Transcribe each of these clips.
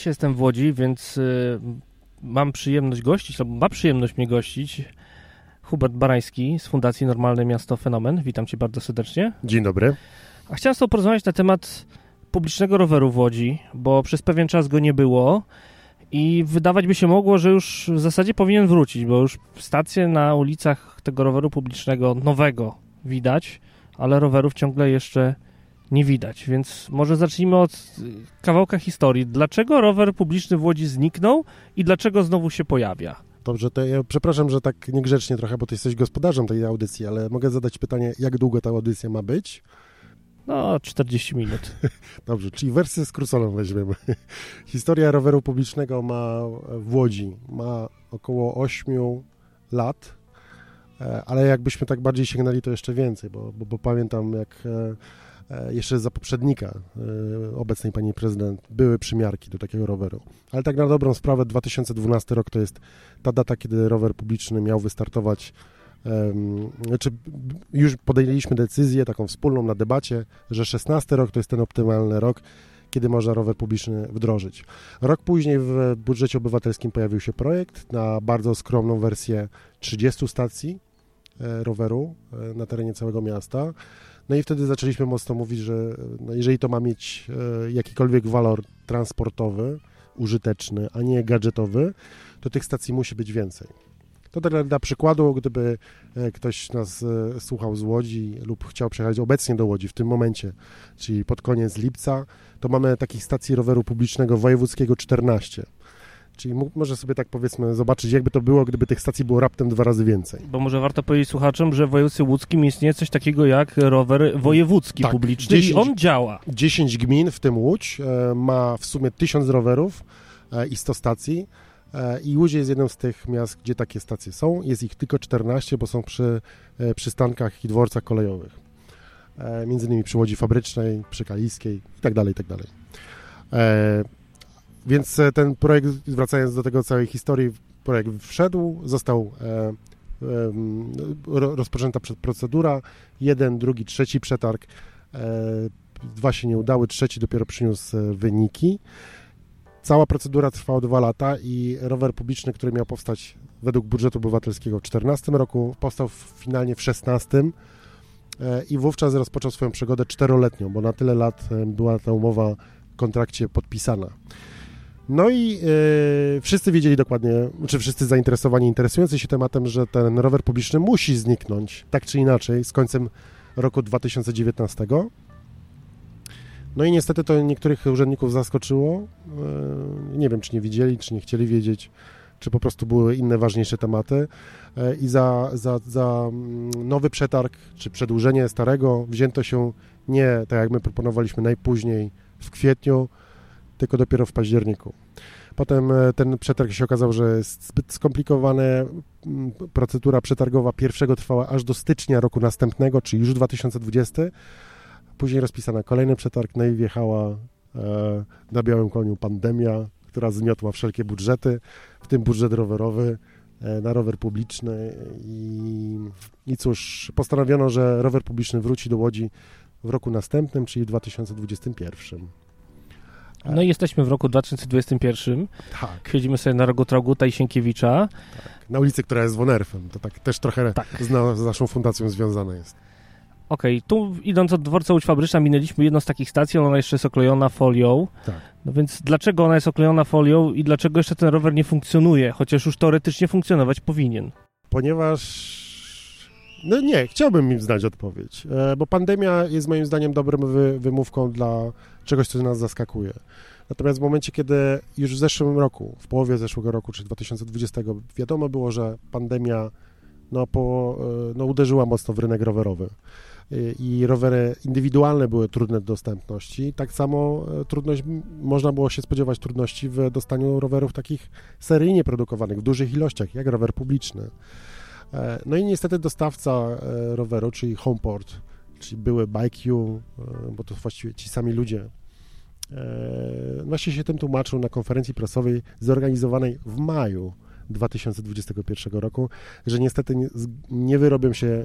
Dziś jestem w Łodzi, więc y, mam przyjemność gościć, albo ma przyjemność mnie gościć Hubert Barański z Fundacji Normalne Miasto Fenomen. Witam cię bardzo serdecznie. Dzień dobry. A chciałem z tobą porozmawiać na temat publicznego roweru w Łodzi, bo przez pewien czas go nie było i wydawać by się mogło, że już w zasadzie powinien wrócić, bo już stacje na ulicach tego roweru publicznego nowego widać, ale rowerów ciągle jeszcze nie widać. Więc może zacznijmy od kawałka historii. Dlaczego rower publiczny w Łodzi zniknął i dlaczego znowu się pojawia? Dobrze, to ja przepraszam, że tak niegrzecznie trochę, bo ty jesteś gospodarzem tej audycji, ale mogę zadać pytanie, jak długo ta audycja ma być? No, 40 minut. Dobrze, czyli wersję skróconą weźmiemy. Historia roweru publicznego ma w Łodzi, ma około 8 lat, e, ale jakbyśmy tak bardziej sięgnęli, to jeszcze więcej, bo, bo, bo pamiętam, jak e, jeszcze za poprzednika obecnej pani prezydent były przymiarki do takiego roweru. Ale tak na dobrą sprawę 2012 rok to jest ta data, kiedy rower publiczny miał wystartować znaczy już podjęliśmy decyzję taką wspólną na debacie, że 16 rok to jest ten optymalny rok, kiedy można rower publiczny wdrożyć. Rok później w budżecie obywatelskim pojawił się projekt na bardzo skromną wersję 30 stacji e, roweru e, na terenie całego miasta. No i wtedy zaczęliśmy mocno mówić, że no jeżeli to ma mieć e, jakikolwiek walor transportowy, użyteczny, a nie gadżetowy, to tych stacji musi być więcej. To dla, dla przykładu, gdyby e, ktoś nas e, słuchał z Łodzi lub chciał przyjechać obecnie do Łodzi w tym momencie, czyli pod koniec lipca, to mamy takich stacji roweru publicznego wojewódzkiego 14. Czyli może sobie tak powiedzmy zobaczyć, jakby to było, gdyby tych stacji było raptem dwa razy więcej. Bo może warto powiedzieć słuchaczom, że w województwie łódzkim istnieje coś takiego jak rower wojewódzki tak, publiczny 10, i on działa. 10 gmin, w tym Łódź, e, ma w sumie 1000 rowerów i 100 stacji. E, I Łódź jest jedną z tych miast, gdzie takie stacje są. Jest ich tylko 14, bo są przy e, przystankach i dworcach kolejowych. E, między innymi przy Łodzi Fabrycznej, przy Kaliskiej itd., tak itd. Tak więc ten projekt, wracając do tego całej historii, projekt wszedł, został rozpoczęta procedura, jeden, drugi, trzeci przetarg, dwa się nie udały, trzeci dopiero przyniósł wyniki. Cała procedura trwała dwa lata i rower publiczny, który miał powstać według budżetu obywatelskiego w 2014 roku, powstał finalnie w 2016 e, i wówczas rozpoczął swoją przygodę czteroletnią, bo na tyle lat e, była ta umowa w kontrakcie podpisana. No i yy, wszyscy wiedzieli dokładnie, czy wszyscy zainteresowani, interesujący się tematem, że ten rower publiczny musi zniknąć, tak czy inaczej, z końcem roku 2019. No i niestety to niektórych urzędników zaskoczyło. E, nie wiem, czy nie widzieli, czy nie chcieli wiedzieć, czy po prostu były inne ważniejsze tematy. E, I za, za, za mm, nowy przetarg, czy przedłużenie starego wzięto się nie tak jak my proponowaliśmy najpóźniej w kwietniu, tylko dopiero w październiku. Potem e, ten przetarg się okazał, że jest zbyt skomplikowany. Mm, procedura przetargowa pierwszego trwała aż do stycznia roku następnego, czyli już 2020 Później rozpisana kolejny przetarg, no i wjechała e, na białym koniu pandemia, która zmiotła wszelkie budżety, w tym budżet rowerowy e, na rower publiczny i, i cóż, postanowiono, że rower publiczny wróci do Łodzi w roku następnym, czyli w 2021. No i jesteśmy w roku 2021. Tak. Siedzimy sobie na rogu Traguta i Sienkiewicza. Tak. Na ulicy, która jest Wonerfem. To tak też trochę tak. z, na, z naszą fundacją związane jest. Okej, okay, tu idąc od dworca Łódź Fabryczna minęliśmy jedną z takich stacji, ona jeszcze jest oklejona folią. Tak. No więc dlaczego ona jest oklejona folią i dlaczego jeszcze ten rower nie funkcjonuje, chociaż już teoretycznie funkcjonować powinien? Ponieważ no nie, chciałbym im znać odpowiedź, e, bo pandemia jest moim zdaniem dobrym wy, wymówką dla czegoś, co nas zaskakuje. Natomiast w momencie, kiedy już w zeszłym roku, w połowie zeszłego roku, czy 2020, wiadomo było, że pandemia no, po, e, no, uderzyła mocno w rynek rowerowy i rowery indywidualne były trudne do dostępności. Tak samo e, trudność, można było się spodziewać trudności w dostaniu rowerów takich seryjnie produkowanych w dużych ilościach, jak rower publiczny. No i niestety dostawca roweru, czyli Homeport, czyli były BikeU, bo to właściwie ci sami ludzie, właśnie się tym tłumaczył na konferencji prasowej zorganizowanej w maju 2021 roku, że niestety nie, wyrobią się e,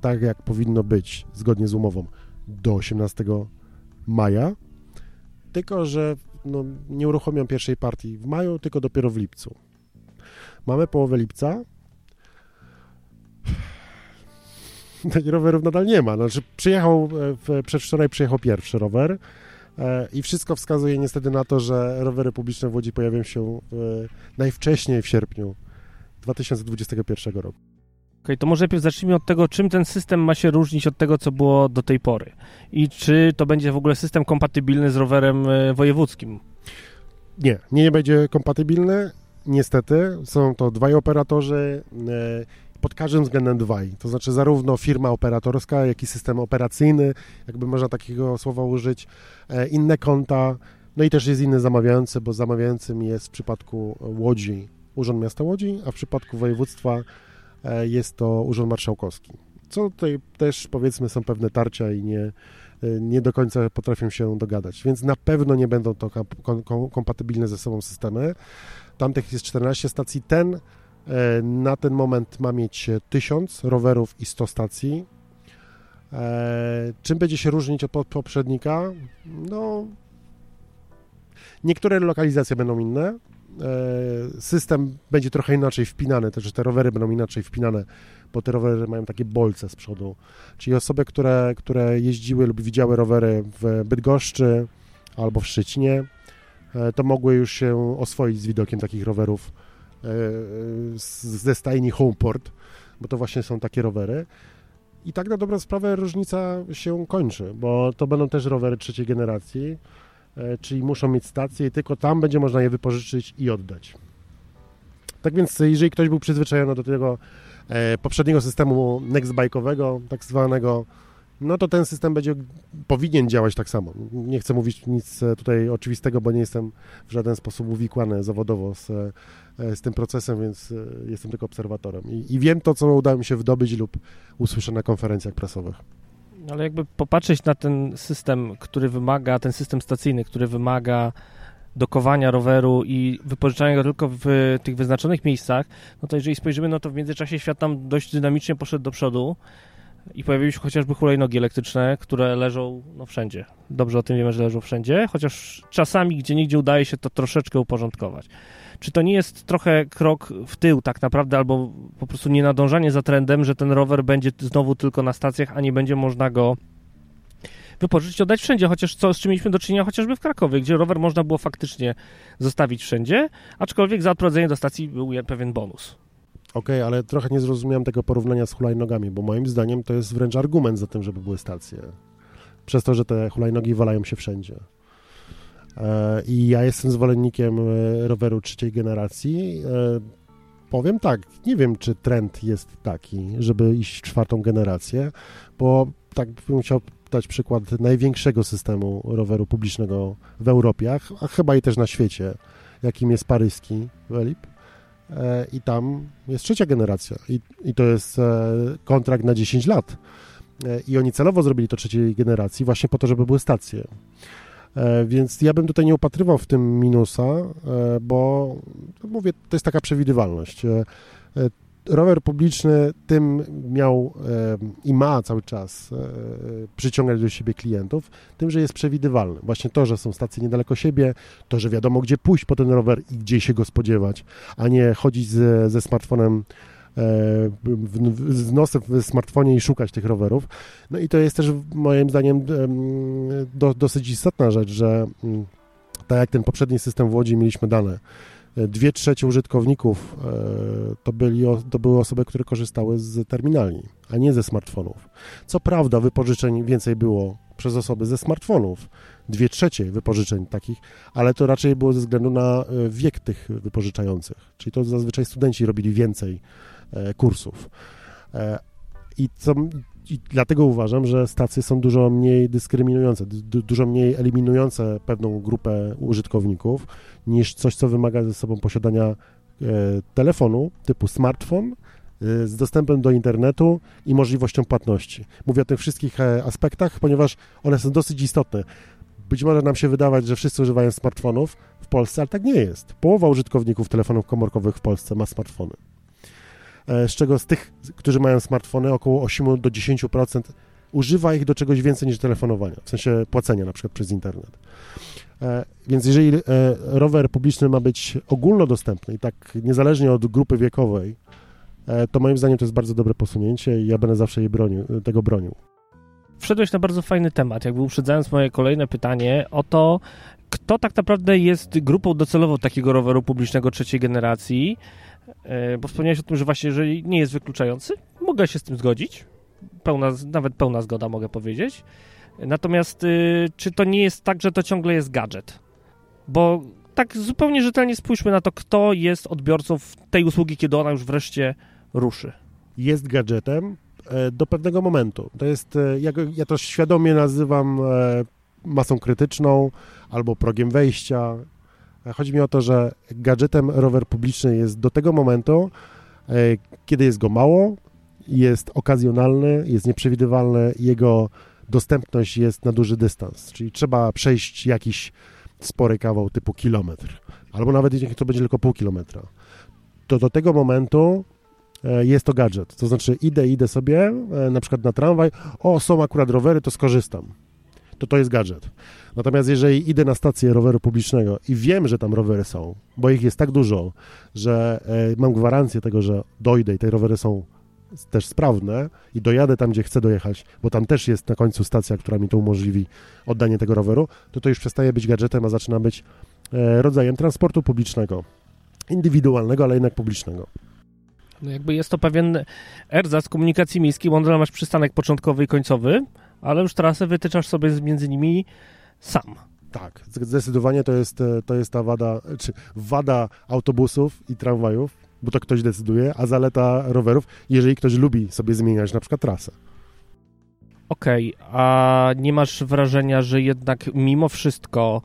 tak, jak powinno być zgodnie z umową do 18 maja, tylko że no, nie uruchomią pierwszej partii w maju, tylko dopiero w lipcu. Mamy połowę lipca. rowerów nadal nie ma. Znaczy, przyjechał, e, przedwczoraj przyjechał pierwszy rower, E, I wszystko wskazuje niestety na to, że rowery publiczne w Łodzi pojawią się najwcześniej w sierpniu 2021 roku. Okay, to może najpierw zacznijmy od tego, czym ten system ma się różnić od tego, co było do tej pory. I czy to będzie w ogóle system kompatybilny z rowerem e, wojewódzkim? Nie, nie będzie kompatybilny. Niestety, są to dwaj operatorzy. Pod każdym względem dwaj. To znaczy zarówno firma operatorska, jak i system operacyjny, jakby można takiego słowa użyć, e, inne konta, no i też jest inny zamawiający, bo zamawiającym jest w przypadku Łodzi Urząd Miasta Łodzi, a w przypadku województwa e, jest to Urząd Marszałkowski. Co tutaj też powiedzmy są pewne tarcia i nie, e, nie do końca potrafią się dogadać, więc na pewno nie będą to kompatybilne ze sobą systemy. Tamtych jest 14 stacji. Ten na ten moment ma mieć 1000 rowerów i 100 stacji. E, czym będzie się różnić od poprzednika? No, niektóre lokalizacje będą inne. E, system będzie trochę inaczej wpinany, też te rowery będą inaczej wpinane, bo te rowery mają takie bolce z przodu. Czyli osoby, które, które jeździły lub widziały rowery w Bydgoszczy albo w Szczecinie, to mogły już się oswoić z widokiem takich rowerów E, ze stajni Homeport, bo to właśnie są takie rowery. I tak na dobrą sprawę różnica się kończy, bo to będą też rowery trzeciej generacji, e, czyli muszą mieć stację i tylko tam będzie można je wypożyczyć i oddać. Tak więc, jeżeli ktoś był przyzwyczajony do tego e, poprzedniego systemu nextbike'owego, tak zwanego, no to ten system będzie, powinien działać tak samo. Nie chcę mówić nic tutaj oczywistego, bo nie jestem w żaden sposób uwikłany zawodowo z, z tym procesem, więc e, jestem tylko obserwatorem. I, I, wiem to, co udało mi się wydobyć lub usłyszę na konferencjach prasowych. Ale jakby popatrzeć na ten system, który wymaga, ten system stacyjny, który wymaga dokowania roweru i wypożyczania go tylko w tych wyznaczonych miejscach, no to jeżeli spojrzymy, no to w międzyczasie świat tam dość dynamicznie poszedł do przodu i pojawiły się chociażby hulajnogi elektryczne, które leżą no, wszędzie. Dobrze o tym wiemy, że leżą wszędzie, chociaż czasami gdzie nigdzie udaje się to troszeczkę uporządkować. Czy to nie jest trochę krok w tył tak naprawdę, albo po prostu nie nadążanie za trendem, że ten rower będzie znowu tylko na stacjach, a nie będzie można go wypożyczyć, oddać wszędzie, chociaż co, z czym mieliśmy do czynienia chociażby w Krakowie, gdzie rower można było faktycznie zostawić wszędzie, aczkolwiek za odprowadzenie do stacji był pewien bonus. Okej, okay, ale trochę nie zrozumiałem tego porównania z hulajnogami, bo moim zdaniem to jest wręcz argument za tym, żeby były stacje. Przez to, że te hulajnogi walają się wszędzie. E, I ja jestem zwolennikiem e, roweru trzeciej generacji. E, powiem tak, nie wiem, czy trend jest taki, żeby iść w czwartą generację, bo tak bym chciał dać przykład największego systemu roweru publicznego w Europie, a chyba i też na świecie, jakim jest paryski Welip. I tam jest trzecia generacja i, i to jest kontrakt na 10 lat. I oni celowo zrobili to trzeciej generacji właśnie po to, żeby były stacje. E, więc ja bym tutaj nie upatrywał w tym minusa, e, bo mówię, to jest taka przewidywalność. E, rower publiczny tym miał i ma cały czas przyciągać do siebie klientów, tym, że jest przewidywalny. Właśnie to, że są stacje niedaleko siebie, to, że wiadomo, gdzie pójść po ten rower i gdzie się go spodziewać, a nie chodzić ze, ze smartfonem z nosem w smartfonie i szukać tych rowerów. No i to jest też moim zdaniem do, dosyć istotna rzecz, że mm, tak jak ten poprzedni system w Łodzi mieliśmy dane, e, dwie trzecie użytkowników e, to, byli, to były osoby, które korzystały z terminali, a nie ze smartfonów. Co prawda wypożyczeń więcej było przez osoby ze smartfonów, dwie trzecie wypożyczeń takich, ale to raczej było ze względu na e, wiek tych wypożyczających, czyli to zazwyczaj studenci robili więcej E, kursów. I, co, I dlatego uważam, że stacje są dużo mniej dyskryminujące, dużo mniej eliminujące pewną grupę użytkowników niż coś, co wymaga ze sobą posiadania e, telefonu typu smartfon y, z dostępem do internetu i możliwością płatności. Mówię o tych wszystkich e, aspektach, ponieważ one są dosyć istotne. Być może nam się wydawać, że wszyscy używają smartfonów w Polsce, ale tak nie jest. Połowa użytkowników telefonów komórkowych w Polsce ma smartfony. E, z czego z tych, którzy mają smartfony, około 8 do 10% używa ich do czegoś więcej niż telefonowania, w sensie płacenia na przykład przez internet. E, więc jeżeli e, rower publiczny ma być ogólnodostępny i tak niezależnie od grupy wiekowej, to moim zdaniem to jest bardzo dobre posunięcie i ja będę zawsze jej bronił, tego bronił. Wszedłeś na bardzo fajny temat, jakby uprzedzając moje kolejne pytanie o to, kto tak naprawdę jest grupą docelową takiego roweru publicznego trzeciej generacji, bo wspomniałeś o tym, że właśnie jeżeli nie jest wykluczający, mogę się z tym zgodzić. Pełna, nawet pełna zgoda mogę powiedzieć. Natomiast y, czy to nie jest tak, że to ciągle jest gadżet? Bo tak zupełnie rzetelnie spójrzmy na to, kto jest odbiorcą tej usługi, kiedy ona już wreszcie ruszy. Jest gadżetem e, do pewnego momentu. To jest, e, ja to świadomie nazywam masą krytyczną albo progiem wejścia Chodzi mi o to, że gadżetem rower publiczny jest do tego momentu, e, kiedy jest go mało, jest okazjonalny, jest nieprzewidywalny, jego dostępność jest na duży dystans, czyli trzeba przejść jakiś spory kawał typu kilometr, albo nawet jeśli to będzie tylko pół kilometra. To do tego momentu e, jest to gadżet, to znaczy idę, idę sobie e, na przykład na tramwaj, o są akurat rowery, to skorzystam. To to jest gadżet. Natomiast jeżeli idę na stację roweru publicznego i wiem, że tam rowery są, bo ich jest tak dużo, że e, mam gwarancję tego, że dojdę i te rowery są też sprawne i dojadę tam, gdzie chcę dojechać, bo tam też jest na końcu stacja, która mi to umożliwi oddanie tego roweru, to to już przestaje być gadżetem, a zaczyna być e, rodzajem transportu publicznego. Indywidualnego, ale jednak publicznego. No jakby jest to pewien erzac komunikacji miejskiej, bo masz przystanek początkowy i końcowy, ale już trasę wytyczasz sobie między nimi sam. Tak, zdecydowanie to jest, e, to jest ta wada, czy wada autobusów i tramwajów, bo to ktoś decyduje, a zaleta rowerów, jeżeli ktoś lubi sobie zmieniać na przykład trasę. Okej, okay, a nie masz wrażenia, że jednak mimo wszystko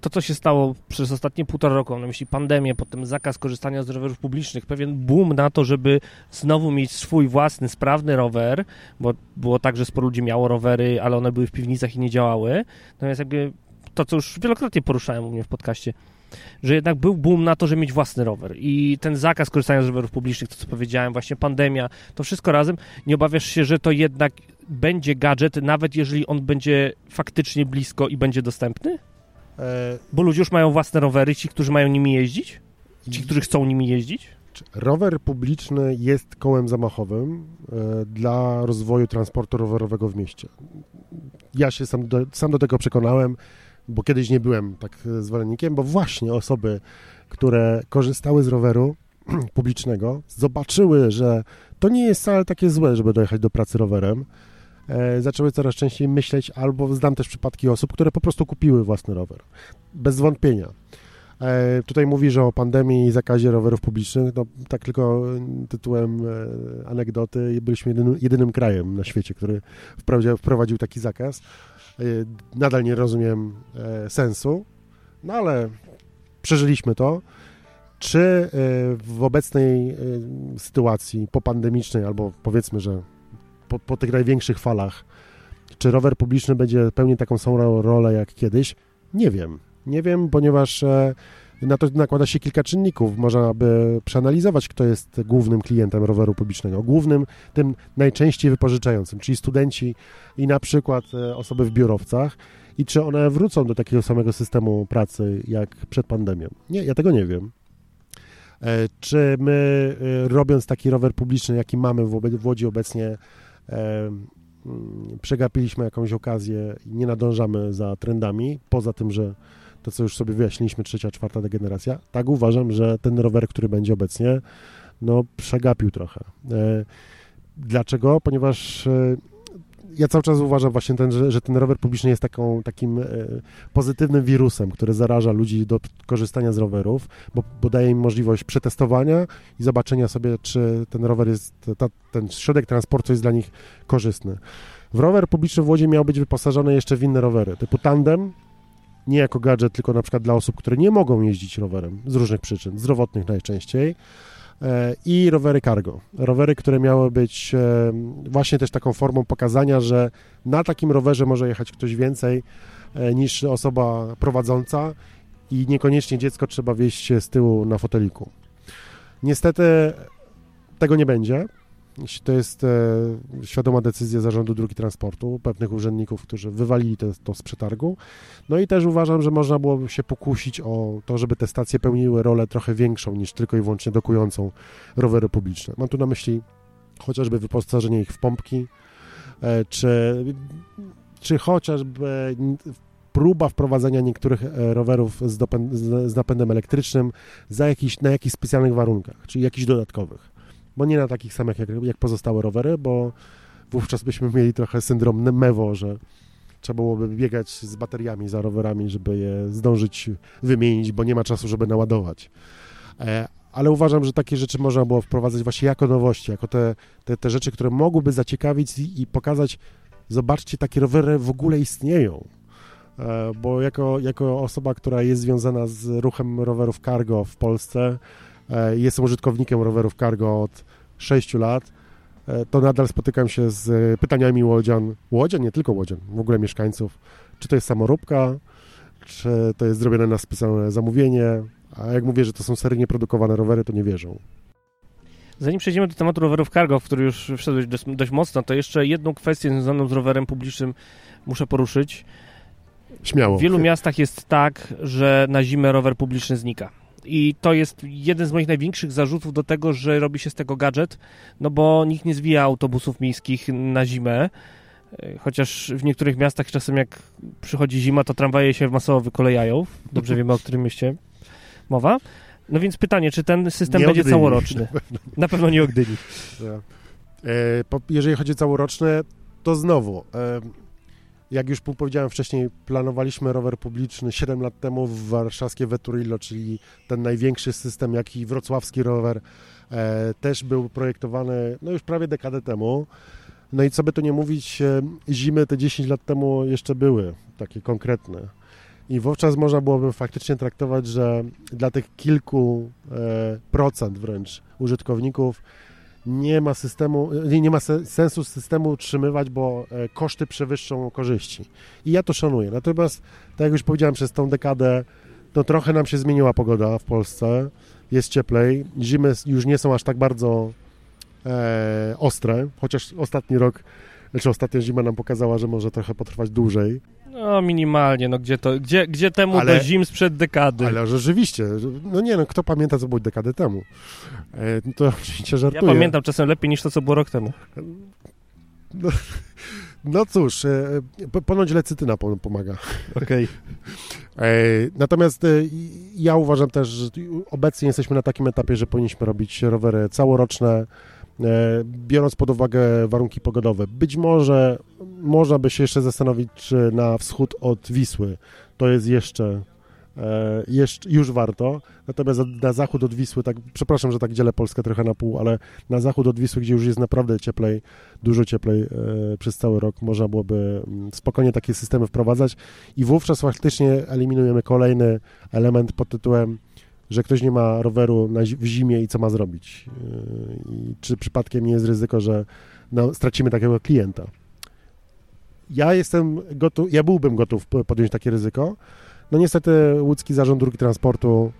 to, co się stało przez ostatnie półtora roku, mam na myśli pandemię, potem zakaz korzystania z rowerów publicznych, pewien boom na to, żeby znowu mieć swój własny, sprawny rower, bo było tak, że sporo ludzi miało rowery, ale one były w piwnicach i nie działały. Natomiast jakby to, co już wielokrotnie poruszałem u mnie w podcaście, że jednak był boom na to, żeby mieć własny rower i ten zakaz korzystania z rowerów publicznych, to co powiedziałem, właśnie pandemia, to wszystko razem, nie obawiasz się, że to jednak będzie gadżet, nawet jeżeli on będzie faktycznie blisko i będzie dostępny? E, Bo ludzie już mają własne rowery, ci, którzy mają nimi jeździć? Ci, którzy chcą nimi jeździć? Rower publiczny jest kołem zamachowym e, dla rozwoju transportu rowerowego w mieście. Ja się sam do, sam do tego przekonałem, bo kiedyś nie byłem tak zwolennikiem, bo właśnie osoby, które korzystały z roweru publicznego, zobaczyły, że to nie jest wcale takie złe, żeby dojechać do pracy rowerem, zaczęły coraz częściej myśleć, albo znam też przypadki osób, które po prostu kupiły własny rower. Bez wątpienia. E, tutaj mówi, że o pandemii i zakazie rowerów publicznych, no tak tylko tytułem e, anegdoty, byliśmy jedynym, jedynym krajem na świecie, który wprowadził, wprowadził taki zakaz. Nadal nie rozumiem sensu, no ale przeżyliśmy to. Czy w obecnej sytuacji popandemicznej, albo powiedzmy, że po, po tych największych falach. Czy rower publiczny będzie pełnił taką samą rolę jak kiedyś? Nie wiem. Nie wiem, ponieważ e, na to nakłada się kilka czynników. Można by przeanalizować, kto jest głównym klientem roweru publicznego. Głównym, tym najczęściej wypożyczającym, czyli studenci i na przykład e, osoby w biurowcach. I czy one wrócą do takiego samego systemu pracy jak przed pandemią? Nie, ja tego nie wiem. E, czy my, robiąc taki rower publiczny, jaki mamy w Łodzi obecnie, przegapiliśmy jakąś okazję i nie nadążamy za trendami, poza tym, że to, co już sobie wyjaśniliśmy, trzecia, czwarta degeneracja, tak uważam, że ten rower, który będzie obecnie, no przegapił trochę. E, dlaczego? Ponieważ e, ja cały czas uważam właśnie, ten, że, że, ten rower publiczny jest taką, takim e, pozytywnym wirusem, który zaraża ludzi do korzystania z rowerów, bo, bo daje im możliwość przetestowania i zobaczenia sobie, czy ten rower jest, ta, ten środek transportu jest dla nich korzystny. W rower publiczny w Łodzi miał być wyposażony jeszcze w inne rowery, typu tandem, nie jako gadżet, tylko na przykład dla osób, które nie mogą jeździć rowerem z różnych przyczyn, zdrowotnych najczęściej, i rowery cargo. Rowery, które miały być e, właśnie też taką formą pokazania, że na takim rowerze może jechać ktoś więcej e, niż osoba prowadząca i niekoniecznie dziecko trzeba wieść z tyłu na foteliku. Niestety tego nie będzie. To jest e, świadoma decyzja zarządu dróg transportu, pewnych urzędników, którzy wywalili to, to z przetargu. No i też uważam, że można byłoby się pokusić o to, żeby te stacje pełniły rolę trochę większą niż tylko i wyłącznie dokującą rowery publiczne. Mam tu na myśli chociażby wyposażenie ich w pompki, e, czy, czy chociażby próba wprowadzenia niektórych e, rowerów z, z napędem elektrycznym za jakiś, na jakichś specjalnych warunkach, czyli jakichś dodatkowych. Bo nie na takich samych jak, jak pozostałe rowery, bo wówczas byśmy mieli trochę syndrom mewo, że trzeba byłoby biegać z bateriami za rowerami, żeby je zdążyć wymienić, bo nie ma czasu, żeby naładować. E, ale uważam, że takie rzeczy można było wprowadzać właśnie jako nowości, jako te, te, te rzeczy, które mogłyby zaciekawić i, i pokazać, zobaczcie, takie rowery w ogóle istnieją. E, bo jako, jako osoba, która jest związana z ruchem rowerów cargo w Polsce, jestem użytkownikiem rowerów cargo od 6 lat, e, to nadal spotykam się z pytaniami łodzian, łodzian, nie tylko łodzian, w ogóle mieszkańców, czy to jest samoróbka, czy to jest zrobione na specjalne zamówienie, a jak mówię, że to są seryjnie produkowane rowery, to nie wierzą. Zanim przejdziemy do tematu rowerów cargo, w który już wszedłeś dość, dość mocno, to jeszcze jedną kwestię związaną z rowerem publicznym muszę poruszyć. Śmiało. W wielu miastach jest tak, że na zimę rower publiczny znika. I to jest jeden z moich największych zarzutów do tego, że robi się z tego gadżet, no bo nikt nie zwija autobusów miejskich na zimę. Chociaż w niektórych miastach czasem jak przychodzi zima, to tramwaje się masowo wykolejają. Dobrze wiemy, o którym mieście mowa. No więc pytanie, czy ten system nie będzie Gdyni. całoroczny? Na pewno, na pewno nie o Gdyni. E, jeżeli chodzi o całoroczne, to znowu, e, jak już powiedziałem wcześniej, planowaliśmy rower publiczny 7 lat temu w warszawskie Veturillo, czyli ten największy system, jaki wrocławski rower e, też był projektowany no już prawie dekadę temu. No i co by tu nie mówić, zimy te 10 lat temu jeszcze były takie konkretne. I wówczas można byłoby faktycznie traktować, że dla tych kilku e, procent wręcz użytkowników nie ma systemu, nie ma sensu systemu utrzymywać, bo e, koszty przewyższą korzyści. I ja to szanuję. Natomiast, tak jak już powiedziałem, przez tą dekadę to trochę nam się zmieniła pogoda w Polsce. Jest cieplej. Zimy już nie są aż tak bardzo e, ostre, chociaż ostatni rok, znaczy ostatnia zima nam pokazała, że może trochę potrwać dłużej. No minimalnie, no gdzie to, gdzie, gdzie temu ale, do zim sprzed dekady? Ale rzeczywiście, no nie no, kto pamięta, co było dekadę temu? E, to oczywiście żartuję. Ja pamiętam czasem lepiej niż to, co było rok temu. No, no cóż, e, ponoć lecytyna pomaga. Okej. Okay. E, natomiast e, ja uważam też, że obecnie jesteśmy na takim etapie, że powinniśmy robić rowery całoroczne, biorąc pod uwagę warunki pogodowe. Być może można by się jeszcze zastanowić, czy na wschód od Wisły to jest jeszcze, e, jeszcze już warto, natomiast na zachód od Wisły, tak, przepraszam, że tak dzielę Polskę trochę na pół, ale na zachód od Wisły, gdzie już jest naprawdę cieplej, dużo cieplej e, przez cały rok, można byłoby mm, spokojnie takie systemy wprowadzać i wówczas faktycznie eliminujemy kolejny element pod tytułem że ktoś nie ma roweru na, w zimie i co ma zrobić. Yy, I czy przypadkiem nie jest ryzyko, że no, stracimy takiego klienta. Ja jestem gotów, ja byłbym gotów podjąć takie ryzyko. No niestety łódzki zarząd dróg transportu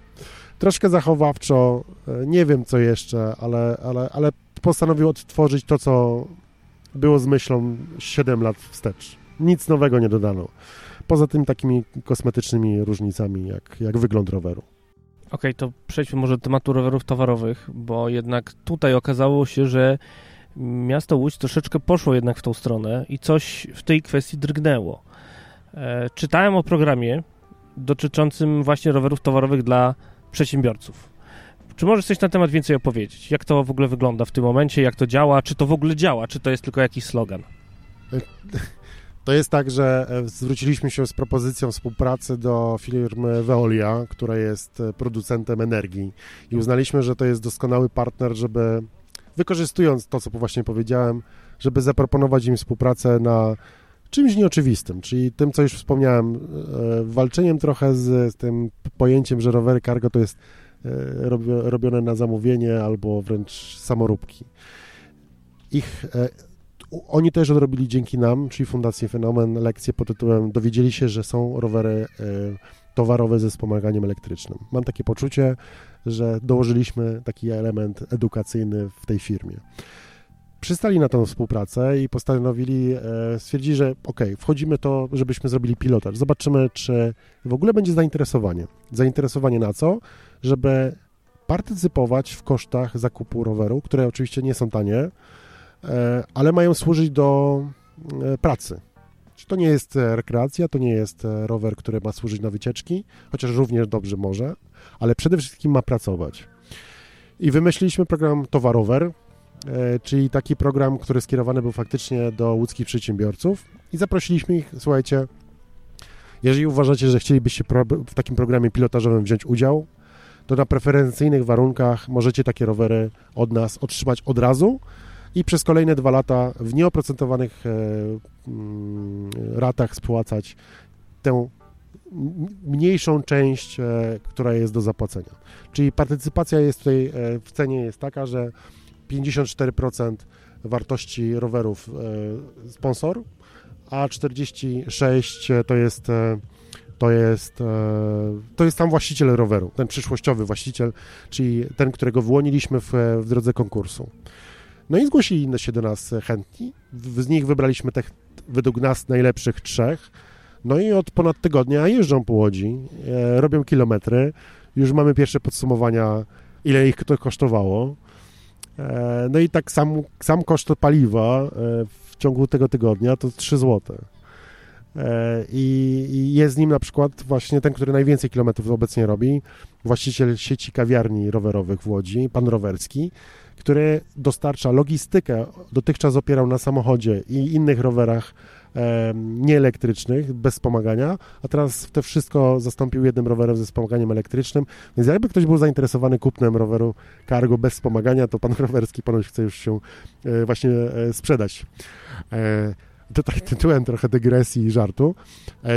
troszkę zachowawczo, yy, nie wiem co jeszcze, ale, ale, ale postanowił odtworzyć to, co było z myślą 7 lat wstecz. Nic nowego nie dodano. Poza tym takimi kosmetycznymi różnicami, jak, jak wygląd roweru. Okay, to przejdźmy może do tematu rowerów towarowych, bo jednak tutaj okazało się, że miasto Łódź troszeczkę poszło jednak w tą stronę i coś w tej kwestii drgnęło. E, czytałem o programie dotyczącym właśnie rowerów towarowych dla przedsiębiorców. Czy możesz coś na temat więcej opowiedzieć? Jak to w ogóle wygląda w tym momencie? Jak to działa? Czy to w ogóle działa? Czy to jest tylko jakiś slogan? To jest tak, że e, zwróciliśmy się z propozycją współpracy do firmy Veolia, która jest e, producentem energii i uznaliśmy, że to jest doskonały partner, żeby wykorzystując to, co właśnie powiedziałem, żeby zaproponować im współpracę na czymś nieoczywistym, czyli tym, co już wspomniałem, e, walczeniem trochę z, tym pojęciem, że rowery cargo to jest robione na zamówienie albo wręcz samoróbki. Ich, oni też odrobili dzięki nam, czyli Fundacji Fenomen, lekcję pod tytułem Dowiedzieli się, że są rowery towarowe ze wspomaganiem elektrycznym. Mam takie poczucie, że dołożyliśmy taki element edukacyjny w tej firmie przystali na tą współpracę i postanowili, e, stwierdzili, że ok, wchodzimy to, żebyśmy zrobili pilotaż. Zobaczymy, czy w ogóle będzie zainteresowanie. Zainteresowanie na co? Żeby partycypować w kosztach zakupu roweru, które oczywiście nie są tanie, e, ale mają służyć do e, pracy. To nie jest rekreacja, to nie jest rower, który ma służyć na wycieczki, chociaż również dobrze może, ale przede wszystkim ma pracować. I wymyśliliśmy program Towarower, E, czyli taki program, który skierowany był faktycznie do łódzkich przedsiębiorców i zaprosiliśmy ich, słuchajcie, jeżeli uważacie, że chcielibyście w takim programie pilotażowym wziąć udział, to na preferencyjnych warunkach możecie takie rowery od nas otrzymać od razu i przez kolejne dwa lata w nieoprocentowanych e, mm, ratach spłacać tę mniejszą część, e, która jest do zapłacenia. Czyli partycypacja jest tutaj w cenie jest taka, że 54% wartości rowerów e, sponsor, a 46 to jest e, to jest, e, to jest tam właściciel roweru, ten przyszłościowy właściciel, czyli ten, którego wyłoniliśmy w, w drodze konkursu. No i zgłosili się do nas chętni. Z nich wybraliśmy tych według nas najlepszych trzech. No i od ponad tygodnia jeżdżą po Łodzi, robią kilometry. Już mamy pierwsze podsumowania, ile ich to kosztowało. E, no i tak sam, sam koszt paliwa e, w ciągu tego tygodnia to 3 zł. E, I, jest nim na przykład właśnie ten, który najwięcej kilometrów obecnie robi, właściciel sieci kawiarni rowerowych w Łodzi, pan Rowerski, który dostarcza logistykę, dotychczas opierał na samochodzie i innych rowerach nieelektrycznych, bez wspomagania, a teraz to wszystko zastąpił jednym rowerem ze wspomaganiem elektrycznym, więc jakby ktoś był zainteresowany kupnem roweru cargo bez wspomagania, to pan Rowerski ponoć chce już się e, właśnie e, sprzedać. E, to tak tytułem trochę dygresji i żartu.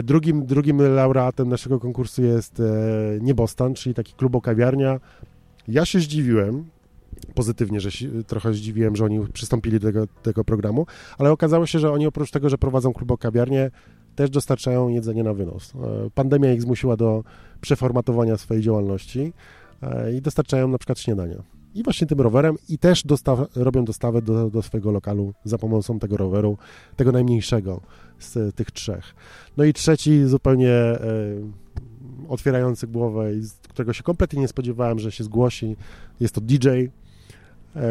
Drugim, drugim laureatem naszego konkursu jest Niebostan, czyli taki klubo-kawiarnia. Ja się zdziwiłem, pozytywnie, że się, trochę zdziwiłem, że oni przystąpili do tego, tego programu, ale okazało się, że oni oprócz tego, że prowadzą klubokawiarnię, też dostarczają jedzenie na wynos. E, pandemia ich zmusiła do przeformatowania swojej działalności e, i dostarczają na przykład śniadania. I właśnie tym rowerem i też dostaw, robią dostawę do, do swojego lokalu za pomocą tego roweru, tego najmniejszego z tych trzech. No i trzeci zupełnie e, otwierający głowę i z którego się kompletnie nie spodziewałem, że się zgłosi, jest to DJ,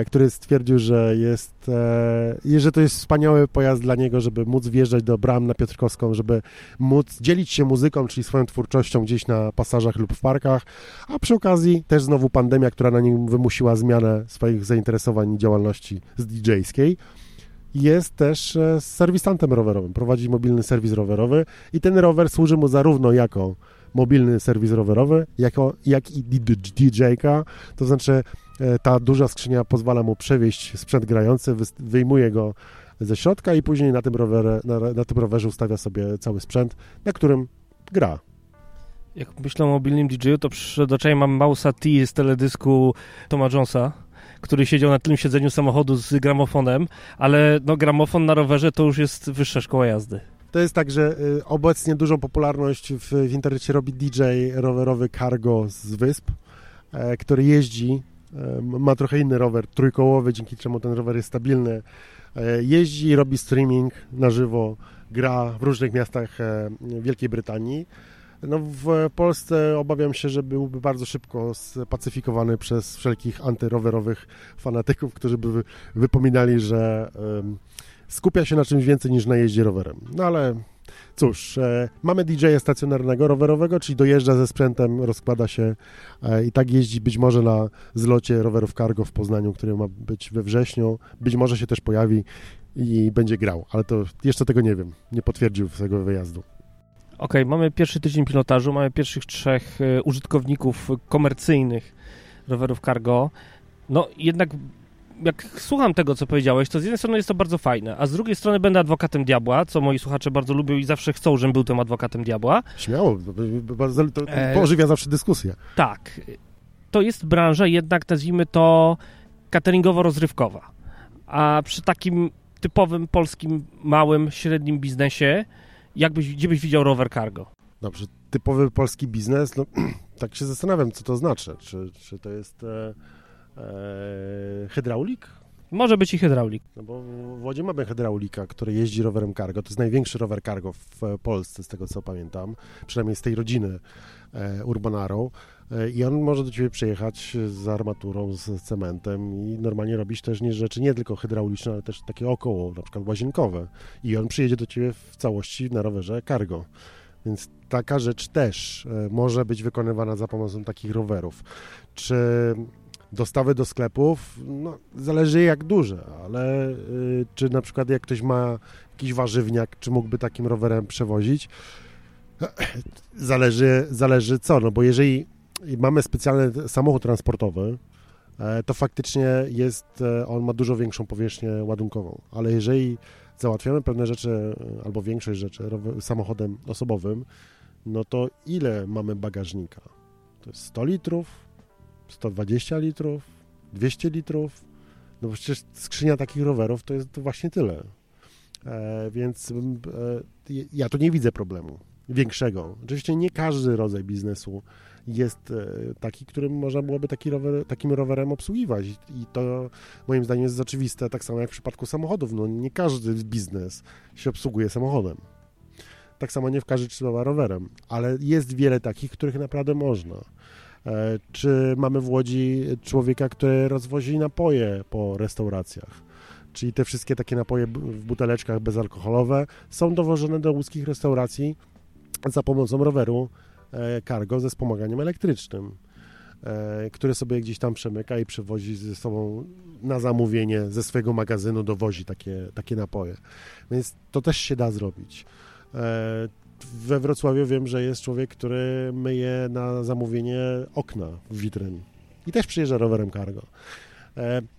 który stwierdził, że jest, e, że to jest wspaniały pojazd dla niego, żeby móc wjeżdżać do bram na Piotrkowską, żeby móc dzielić się muzyką, czyli swoją twórczością gdzieś na pasażach lub w parkach, a przy okazji też znowu pandemia, która na nim wymusiła zmianę swoich zainteresowań i działalności z DJ-skiej jest też e, serwisantem rowerowym, prowadzi mobilny serwis rowerowy i ten rower służy mu zarówno jako mobilny serwis rowerowy, jako, jak i DJ-ka, to znaczy E, ta duża skrzynia pozwala mu przewieźć sprzęt grający, wyjmuje go ze środka i później na tym, rowerze, na, na tym rowerze ustawia sobie cały sprzęt, na którym gra. Jak myślę o mobilnym DJ-u, to przed oczami mam Mausa T z teledysku Toma Jonesa, który siedział na tym siedzeniu samochodu z gramofonem, ale no, gramofon na rowerze to już jest wyższa szkoła jazdy. To jest tak, że y, obecnie dużą popularność w, w internecie robi DJ rowerowy Cargo z Wysp, e, który jeździ ma trochę inny rower, trójkołowy, dzięki czemu ten rower jest stabilny. E, jeździ, robi streaming na żywo, gra w różnych miastach e, Wielkiej Brytanii. No w Polsce obawiam się, że byłby bardzo szybko spacyfikowany przez wszelkich antyrowerowych fanatyków, którzy by wypominali, że skupia się na czymś więcej niż na jeździe rowerem. No ale Cóż, e, mamy DJ-a stacjonarnego, rowerowego, czyli dojeżdża ze sprzętem, rozkłada się e, i tak jeździ być może na zlocie rowerów cargo w Poznaniu, który ma być we wrześniu. Być może się też pojawi i będzie grał, ale to jeszcze tego nie wiem. Nie potwierdził tego wyjazdu. Okej, okay, mamy pierwszy tydzień pilotażu, mamy pierwszych trzech e, użytkowników komercyjnych rowerów cargo. No jednak jak słucham tego, co powiedziałeś, to z jednej strony jest to bardzo fajne, a z drugiej strony będę adwokatem diabła, co moi słuchacze bardzo lubią i zawsze chcą, żebym był tym adwokatem diabła. Śmiało, to, to, to e, ożywia zawsze dyskusję. Tak. to jest branża jednak, nazwijmy to, cateringowo-rozrywkowa. A przy takim typowym polskim małym, średnim biznesie, jakbyś, gdzie byś widział rower cargo? Dobrze, typowy polski biznes, no tak się zastanawiam, co to znaczy. Czy, czy to jest e, hydraulik? Może być i hydraulik. No bo w Łodzi mamy hydraulika, który jeździ rowerem cargo. To jest największy rower cargo w Polsce, z tego co pamiętam, przynajmniej z tej rodziny e, Urbanaro. E, I on może do ciebie przyjechać z armaturą, z cementem i normalnie robić też nie rzeczy nie tylko hydrauliczne, ale też takie około, na przykład łazienkowe. I on przyjedzie do ciebie w całości na rowerze cargo. Więc taka rzecz też e, może być wykonywana za pomocą takich rowerów. Czy dostawy do sklepów, no, zależy jak duże, ale y, czy na przykład jak ktoś ma jakiś warzywniak, czy mógłby takim rowerem przewozić, zależy, zależy co, no bo jeżeli mamy specjalny samochód transportowy, e, to faktycznie jest, e, on ma dużo większą powierzchnię ładunkową, ale jeżeli załatwiamy pewne rzeczy, e, albo większość rzeczy samochodem osobowym, no to ile mamy bagażnika? To jest 100 litrów, 120 litrów, 200 litrów, no przecież skrzynia takich rowerów to jest właśnie tyle. E, więc e, ja tu nie widzę problemu większego. Oczywiście nie każdy rodzaj biznesu jest e, taki, którym można byłoby taki rower, takim rowerem obsługiwać. I to moim zdaniem jest oczywiste, tak samo jak w przypadku samochodów. No, nie każdy biznes się obsługuje samochodem. Tak samo nie w każdy trzeba rowerem, ale jest wiele takich, których naprawdę można. E, czy mamy w Łodzi człowieka, który rozwozi napoje po restauracjach? Czyli te wszystkie takie napoje w buteleczkach bezalkoholowe są dowożone do łódzkich restauracji za pomocą roweru e, cargo ze wspomaganiem elektrycznym, e, które sobie gdzieś tam przemyka i przewozi ze sobą na zamówienie ze swojego magazynu, dowozi takie, takie napoje. Więc to też się da zrobić. E, we Wrocławiu wiem, że jest człowiek, który myje na zamówienie okna w witryn i też przyjeżdża rowerem cargo.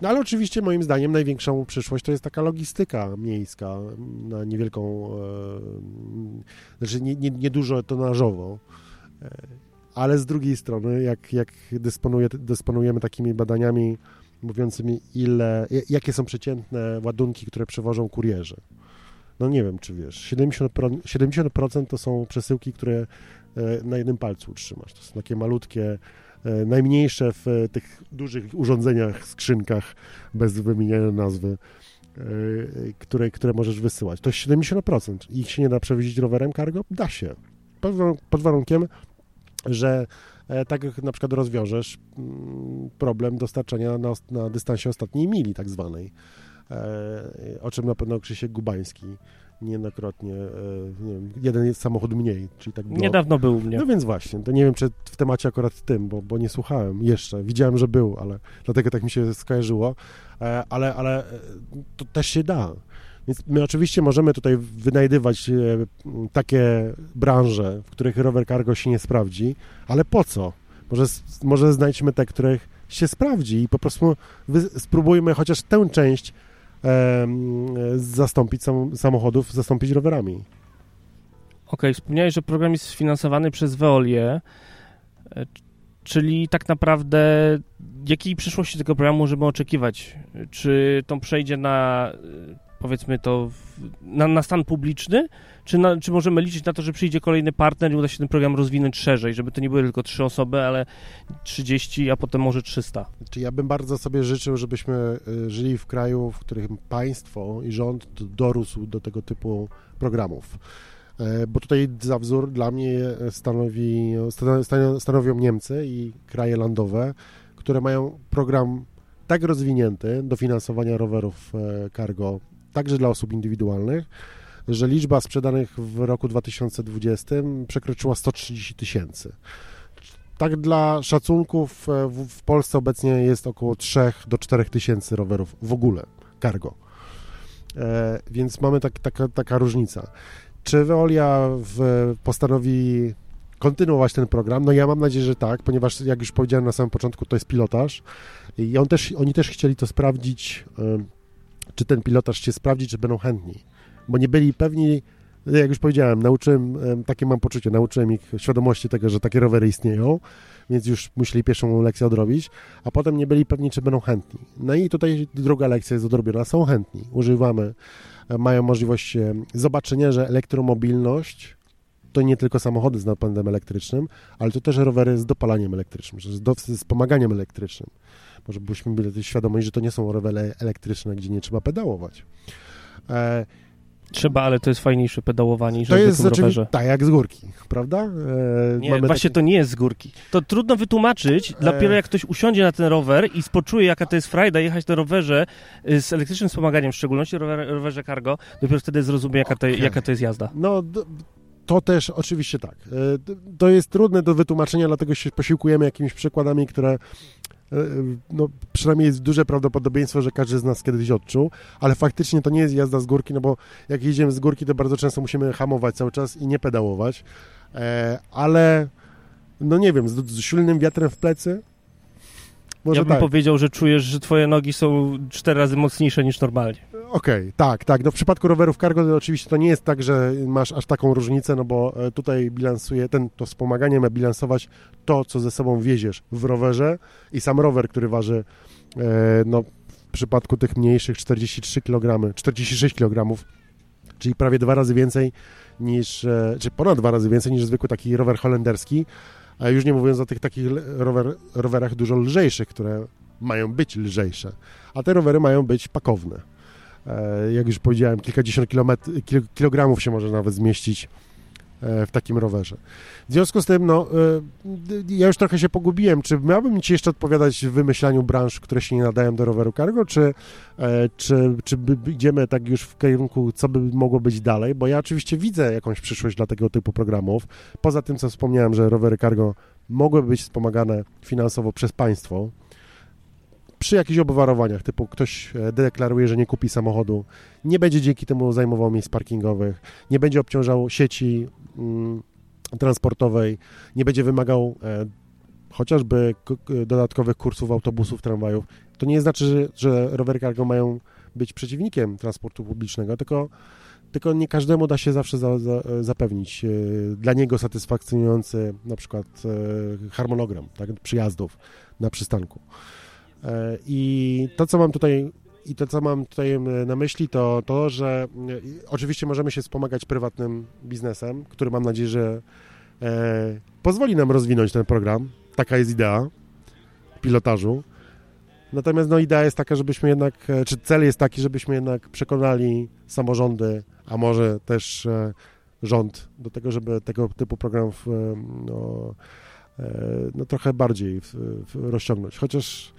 No ale oczywiście moim zdaniem największą przyszłość to jest taka logistyka miejska na niewielką, znaczy nie, nie, niedużo tonażowo, ale z drugiej strony jak, jak dysponuje, dysponujemy takimi badaniami mówiącymi ile, jakie są przeciętne ładunki, które przewożą kurierzy. No nie wiem, czy wiesz, 70%, 70% to są przesyłki, które e, na jednym palcu utrzymasz. To są takie malutkie, e, najmniejsze w tych dużych urządzeniach, skrzynkach, bez wymieniania nazwy, e, które, które możesz wysyłać. To jest 70%. Ich się nie da przewieźć rowerem cargo? Da się. Pod warunkiem, że tak jak na przykład rozwiążesz mm, problem dostarczania na, na dystansie ostatniej mili tak zwanej E, o czym na pewno Krzysiek Gubański niejednokrotnie, e, nie wiem, jeden jest samochód mniej, czyli tak było. Niedawno był mnie. No więc właśnie, to nie wiem, czy w temacie akurat tym, bo, bo nie słuchałem jeszcze, widziałem, że był, ale dlatego tak mi się skojarzyło, e, ale, ale to też się da. Więc my oczywiście możemy tutaj wynajdywać takie branże, w których rower cargo się nie sprawdzi, ale po co? Może, może znajdźmy te, których się sprawdzi i po prostu spróbujmy chociaż tę część zastąpić sam, samochodów, zastąpić rowerami. Okej, okay, wspomniałeś, że program jest sfinansowany przez Veolię, e, czyli tak naprawdę jakiej przyszłości tego programu możemy oczekiwać? Czy to przejdzie na powiedzmy to na, na stan publiczny, czy, na, czy możemy liczyć na to, że przyjdzie kolejny partner i uda się ten program rozwinąć szerzej, żeby to nie były tylko trzy osoby, ale 30, a potem może 300? Czy ja bym bardzo sobie życzył, żebyśmy y, żyli w kraju, w którym państwo i rząd dorósł do tego typu programów. E, bo tutaj za wzór dla mnie stanowi, stanowią Niemcy i kraje landowe, które mają program tak rozwinięty do finansowania rowerów e, cargo także dla osób indywidualnych, że liczba sprzedanych w roku 2020 przekroczyła 130 tysięcy. Tak dla szacunków e, w, Polsce obecnie jest około 3 do 4 tysięcy rowerów w ogóle, cargo. E, więc mamy tak, taka, taka różnica. Czy Veolia w, postanowi kontynuować ten program? No ja mam nadzieję, że tak, ponieważ jak już powiedziałem na samym początku, to jest pilotaż i on też, oni też chcieli to sprawdzić, e, czy ten pilotaż się sprawdzi, czy będą chętni, bo nie byli pewni jak już powiedziałem, nauczyłem, takie mam poczucie, nauczyłem ich świadomości tego, że takie rowery istnieją, więc już musieli pierwszą lekcję odrobić, a potem nie byli pewni, czy będą chętni. No i tutaj druga lekcja jest odrobiona, są chętni, używamy, e, mają możliwość zobaczenia, że elektromobilność to nie tylko samochody z napędem elektrycznym, ale to też rowery z dopalaniem elektrycznym, z wspomaganiem elektrycznym. Może byśmy byli świadomi, że to nie są rowery elektryczne, gdzie nie trzeba pedałować. E, Trzeba, ale to jest fajniejsze pedałowanie niż to jest rowerze. Tak, jak z górki, prawda? E, nie, właśnie taki... to nie jest z górki. To trudno wytłumaczyć, e... dopiero jak ktoś usiądzie na ten rower i spoczuje, jaka to jest frajda jechać na rowerze y, z elektrycznym wspomaganiem, w szczególności rower, rowerze cargo, dopiero wtedy zrozumie, jaka to, okay. jaka to jest jazda. No, to też oczywiście tak. E, to jest trudne do wytłumaczenia, dlatego się posiłkujemy jakimiś przykładami, które E, no, przynajmniej jest duże prawdopodobieństwo, że każdy z nas kiedyś odczuł, ale faktycznie to nie jest jazda z górki, no bo jak jedziemy z górki, to bardzo często musimy hamować cały czas i nie pedałować, e, ale no nie wiem, z, z silnym wiatrem w plecy, może ja bym tak. powiedział, że czujesz, że twoje nogi są cztery razy mocniejsze niż normalnie. Okej, okay, tak, tak. No w przypadku rowerów cargo to oczywiście to nie jest tak, że masz aż taką różnicę, no bo e, tutaj bilansuje, ten, to wspomaganie ma bilansować to, co ze sobą wieziesz w rowerze i sam rower, który waży, e, no w przypadku tych mniejszych 43 kg, 46 kg, czyli prawie dwa razy więcej niż, e, czy ponad dwa razy więcej niż zwykły taki rower holenderski, a już nie mówiąc o tych takich rower, rowerach dużo lżejszych, które mają być lżejsze, a te rowery mają być pakowne. E, jak już powiedziałem, kilkadziesiąt kilogramów się może nawet zmieścić e, w takim rowerze. W związku z tym, no, e, ja już trochę się pogubiłem. Czy miałbym Ci jeszcze odpowiadać w wymyślaniu branż, które się nie nadają do roweru cargo, czy, czy, czy idziemy tak już w kierunku, co by mogło być dalej? Bo ja oczywiście widzę jakąś przyszłość dla tego typu programów. Poza tym, co wspomniałem, że rowery cargo mogłyby być wspomagane finansowo przez państwo, przy jakichś obwarowaniach, typu ktoś e, deklaruje, że nie kupi samochodu, nie będzie dzięki temu zajmował miejsc parkingowych, nie będzie obciążał sieci mm, transportowej, nie będzie wymagał e, chociażby dodatkowych kursów autobusów, tramwajów, to nie znaczy, że, że rowery cargo mają być przeciwnikiem transportu publicznego, tylko, tylko nie każdemu da się zawsze za, za, zapewnić e, dla niego satysfakcjonujący na przykład e, harmonogram tak, przyjazdów na przystanku. E, I to, co mam tutaj i to, co mam tutaj na myśli, to to, że e, oczywiście możemy się wspomagać prywatnym biznesem, który mam nadzieję, że e, pozwoli nam rozwinąć ten program. Taka jest idea pilotażu. Natomiast no, idea jest taka, żebyśmy jednak, czy cel jest taki, żebyśmy jednak przekonali samorządy, a może też rząd do tego, żeby tego typu programów no, no trochę bardziej w, w rozciągnąć. Chociaż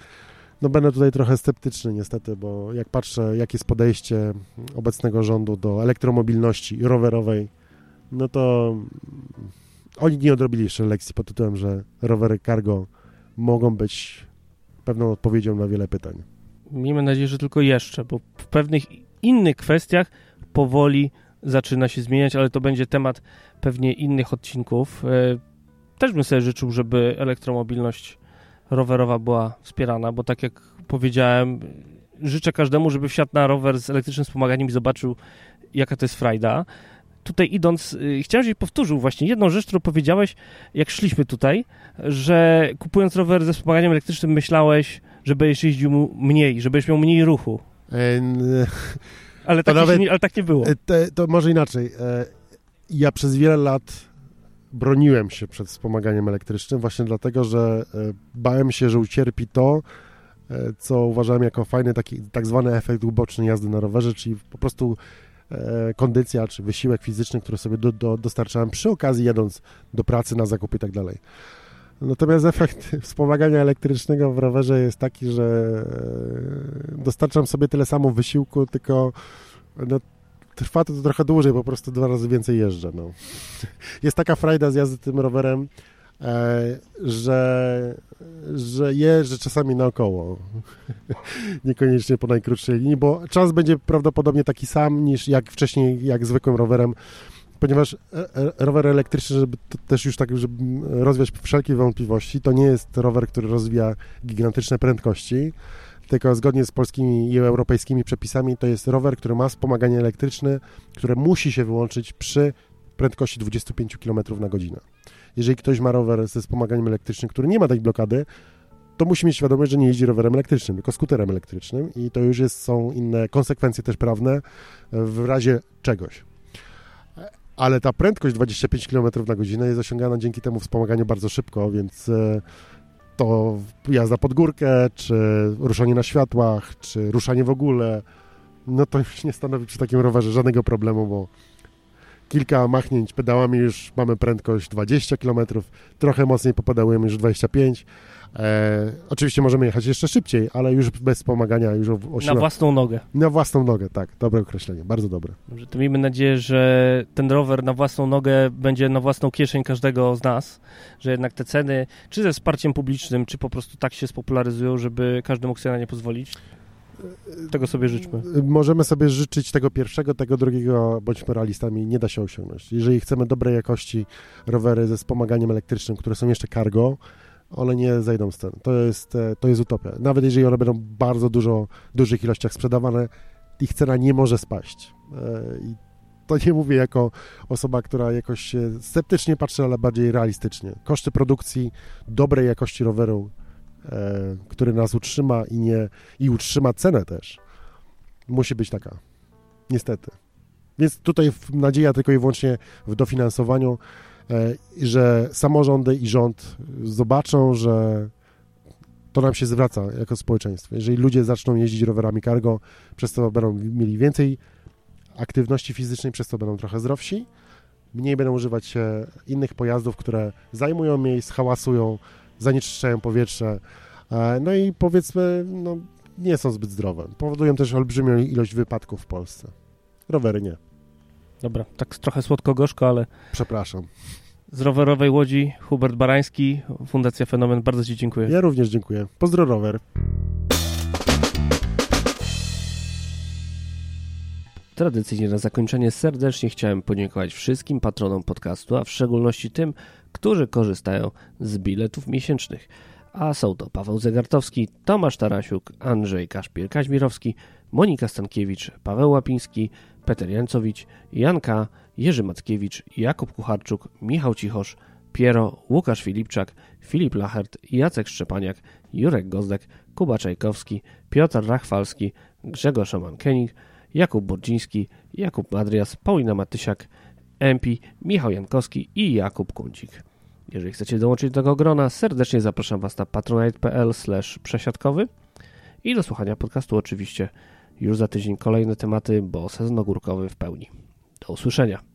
no będę tutaj trochę sceptyczny niestety, bo jak patrzę, jakie jest podejście obecnego rządu do elektromobilności rowerowej, no to oni nie odrobili jeszcze lekcji pod tytułem, że rowery cargo mogą być pewną odpowiedzią na wiele pytań. Miejmy nadzieję, że tylko jeszcze, bo w pewnych innych kwestiach powoli zaczyna się zmieniać, ale to będzie temat pewnie innych odcinków. E, też bym sobie życzył, żeby elektromobilność rowerowa była wspierana, bo tak jak powiedziałem, życzę każdemu, żeby wsiadł na rower z elektrycznym wspomaganiem i zobaczył, jaka to jest frajda. Tutaj idąc, y, chciałem, żebyś powtórzył właśnie jedną rzecz, którą powiedziałeś, jak szliśmy tutaj, że kupując rower ze wspomaganiem elektrycznym myślałeś, że będziesz jeździł mniej, że będziesz miał mniej ruchu. E, ale, tak nawet, nie, ale tak nie było. E, te, to może inaczej. E, ja przez wiele lat broniłem się przed wspomaganiem elektrycznym właśnie dlatego, że e, bałem się, że ucierpi to, e, co uważałem jako fajny taki tak zwany efekt uboczny jazdy na rowerze, czyli po prostu e, kondycja czy wysiłek fizyczny, który sobie do, do, dostarczałem przy okazji jadąc do pracy, na zakupy i tak dalej. Natomiast efekt wspomagania elektrycznego w rowerze jest taki, że dostarczam sobie tyle samo wysiłku, tylko no, trwa to trochę dłużej, po prostu dwa razy więcej jeżdżę. No. Jest taka frajda z jazdy tym rowerem, e, że, że jeżdżę czasami naokoło. Niekoniecznie po najkrótszej linii, bo czas będzie prawdopodobnie taki sam niż jak wcześniej, jak zwykłym rowerem, ponieważ e, e, rower elektryczny, żeby też już tak, żeby rozwiać wszelkie wątpliwości, to nie jest rower, który rozwija gigantyczne prędkości, tylko zgodnie z polskimi i europejskimi przepisami to jest rower, który ma wspomaganie elektryczne, które musi się wyłączyć przy prędkości 25 km na godzinę. Jeżeli ktoś ma rower ze wspomaganiem elektrycznym, który nie ma tej blokady, to musi mieć świadomość, że nie jeździ rowerem elektrycznym, tylko skuterem elektrycznym i to już jest, są inne konsekwencje też prawne w razie czegoś. Ale ta prędkość 25 km na godzinę jest osiągana dzięki temu wspomaganiu bardzo szybko, więc e, to jazda pod górkę, czy ruszanie na światłach, czy ruszanie w ogóle, no to już nie stanowi przy takim rowerze żadnego problemu, bo kilka machnięć pedałami już mamy prędkość 20 km, trochę mocniej popedałujemy już 25 E, oczywiście możemy jechać jeszcze szybciej, ale już bez wspomagania. Już Na własną nogę. Na własną nogę, tak. Dobre określenie, bardzo dobre. Dobrze, to miejmy nadzieję, że ten rower na własną nogę będzie na własną kieszeń każdego z nas, że jednak te ceny, czy ze wsparciem publicznym, czy po prostu tak się spopularyzują, żeby każdy mógł sobie na nie pozwolić. Tego sobie życzmy. Możemy sobie życzyć tego pierwszego, tego drugiego, bądźmy realistami, nie da się osiągnąć. Jeżeli chcemy dobrej jakości rowery ze wspomaganiem elektrycznym, które są jeszcze cargo, one nie zejdą z cen. To jest, e, to jest utopia. Nawet jeżeli one będą bardzo dużo, dużych ilościach sprzedawane, ich cena nie może spaść. E, I to nie mówię jako osoba, która jakoś sceptycznie patrzy, ale bardziej realistycznie. Koszty produkcji dobrej jakości roweru, e, który nas utrzyma i, nie, i utrzyma cenę też, musi być taka. Niestety. Więc tutaj nadzieja tylko i wyłącznie w dofinansowaniu że samorządy i rząd zobaczą, że to nam się zwraca jako społeczeństwo. Jeżeli ludzie zaczną jeździć rowerami cargo, przez to będą mieli więcej aktywności fizycznej, przez to będą trochę zdrowsi, mniej będą używać innych pojazdów, które zajmują miejsce, hałasują, zanieczyszczają powietrze, e, no i powiedzmy, no, nie są zbyt zdrowe. Powodują też olbrzymią ilość wypadków w Polsce. Rowery nie. Dobra, tak trochę słodko-gorzko, ale... Przepraszam. Z rowerowej Łodzi, Hubert Barański, Fundacja Fenomen. Bardzo Ci dziękuję. Ja również dziękuję. Pozdro rower. Tradycyjnie na zakończenie serdecznie chciałem podziękować wszystkim patronom podcastu, a w szczególności tym, którzy korzystają z biletów miesięcznych. A są to Paweł Zegartowski, Tomasz Tarasiuk, Andrzej Kaszpir-Kaźmirowski, Monika Stankiewicz, Paweł Łapiński, Peter Jancowicz, Janka, Jerzy Mackiewicz, Jakub Kucharczuk, Michał Cichosz, Piero, Łukasz Filipczak, Filip Lachert, Jacek Szczepaniak, Jurek Gozdek, Kuba Czajkowski, Piotr Rachwalski, Grzegorz Szaman-Kenig, Jakub Bordziński, Jakub Madrias, Paulina Matysiak, Empi, Michał Jankowski i Jakub Kuncik. Jeżeli chcecie dołączyć do tego grona, serdecznie zapraszam Was na patronite.pl przesiadkowy. I do słuchania podcastu oczywiście już za tydzień kolejne tematy, bo sezon ogórkowy w pełni. Do usłyszenia.